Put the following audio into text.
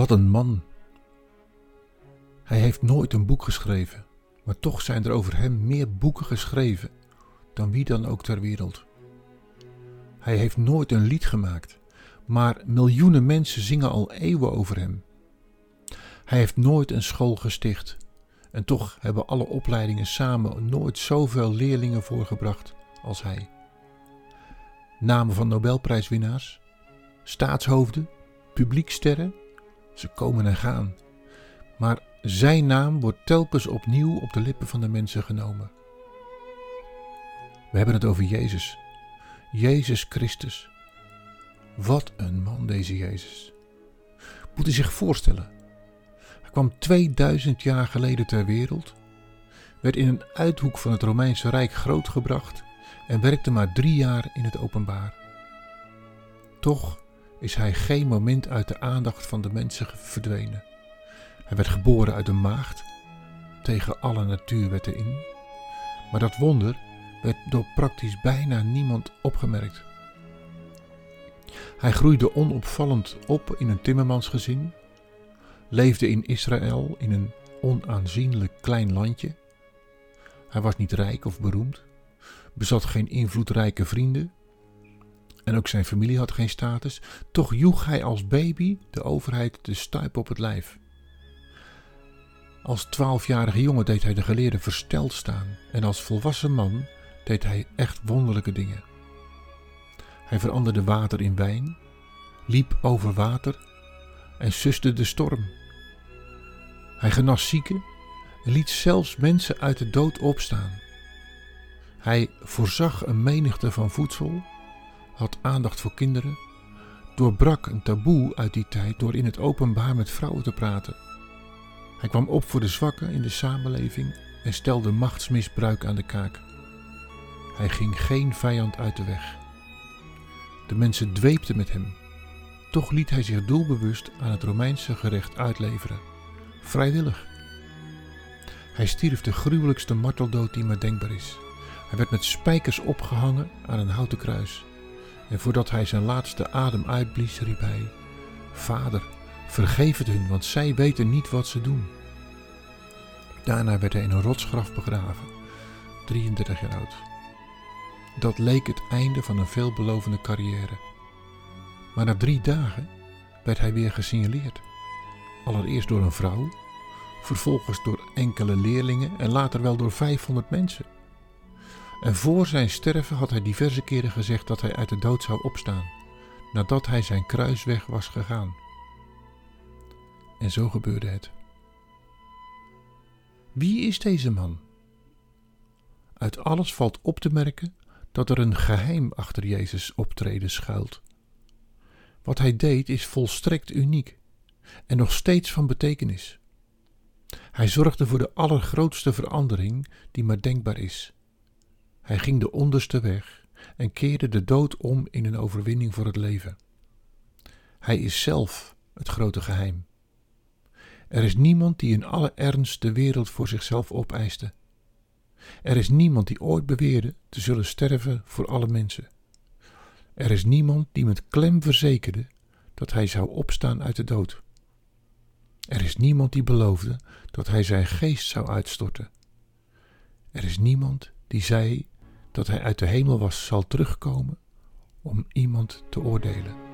Wat een man. Hij heeft nooit een boek geschreven, maar toch zijn er over hem meer boeken geschreven dan wie dan ook ter wereld. Hij heeft nooit een lied gemaakt, maar miljoenen mensen zingen al eeuwen over hem. Hij heeft nooit een school gesticht en toch hebben alle opleidingen samen nooit zoveel leerlingen voorgebracht als hij. Namen van Nobelprijswinnaars, staatshoofden, publieksterren, ze komen en gaan. Maar zijn naam wordt telkens opnieuw op de lippen van de mensen genomen. We hebben het over Jezus. Jezus Christus. Wat een man deze Jezus. Moet u zich voorstellen. Hij kwam 2000 jaar geleden ter wereld, werd in een uithoek van het Romeinse Rijk grootgebracht en werkte maar drie jaar in het openbaar. Toch is hij geen moment uit de aandacht van de mensen verdwenen. Hij werd geboren uit een maagd, tegen alle natuurwetten in. Maar dat wonder werd door praktisch bijna niemand opgemerkt. Hij groeide onopvallend op in een timmermansgezin, leefde in Israël in een onaanzienlijk klein landje. Hij was niet rijk of beroemd, bezat geen invloedrijke vrienden en ook zijn familie had geen status, toch joeg hij als baby de overheid de stuip op het lijf. Als twaalfjarige jongen deed hij de geleerden versteld staan en als volwassen man deed hij echt wonderlijke dingen. Hij veranderde water in wijn, liep over water en suste de storm. Hij genas zieken en liet zelfs mensen uit de dood opstaan. Hij voorzag een menigte van voedsel had aandacht voor kinderen, doorbrak een taboe uit die tijd door in het openbaar met vrouwen te praten. Hij kwam op voor de zwakken in de samenleving en stelde machtsmisbruik aan de kaak. Hij ging geen vijand uit de weg. De mensen dweepten met hem. Toch liet hij zich doelbewust aan het Romeinse gerecht uitleveren, vrijwillig. Hij stierf de gruwelijkste marteldood die maar denkbaar is. Hij werd met spijkers opgehangen aan een houten kruis. En voordat hij zijn laatste adem uitblies, riep hij: Vader, vergeef het hun, want zij weten niet wat ze doen. Daarna werd hij in een rotsgraf begraven, 33 jaar oud. Dat leek het einde van een veelbelovende carrière. Maar na drie dagen werd hij weer gesignaleerd. Allereerst door een vrouw, vervolgens door enkele leerlingen en later wel door 500 mensen. En voor zijn sterven had hij diverse keren gezegd dat hij uit de dood zou opstaan, nadat hij zijn kruisweg was gegaan. En zo gebeurde het. Wie is deze man? Uit alles valt op te merken dat er een geheim achter Jezus optreden schuilt. Wat hij deed is volstrekt uniek en nog steeds van betekenis. Hij zorgde voor de allergrootste verandering die maar denkbaar is hij ging de onderste weg en keerde de dood om in een overwinning voor het leven. Hij is zelf het grote geheim. Er is niemand die in alle ernst de wereld voor zichzelf opeiste. Er is niemand die ooit beweerde te zullen sterven voor alle mensen. Er is niemand die met klem verzekerde dat hij zou opstaan uit de dood. Er is niemand die beloofde dat hij zijn geest zou uitstorten. Er is niemand die zei dat hij uit de hemel was, zal terugkomen om iemand te oordelen.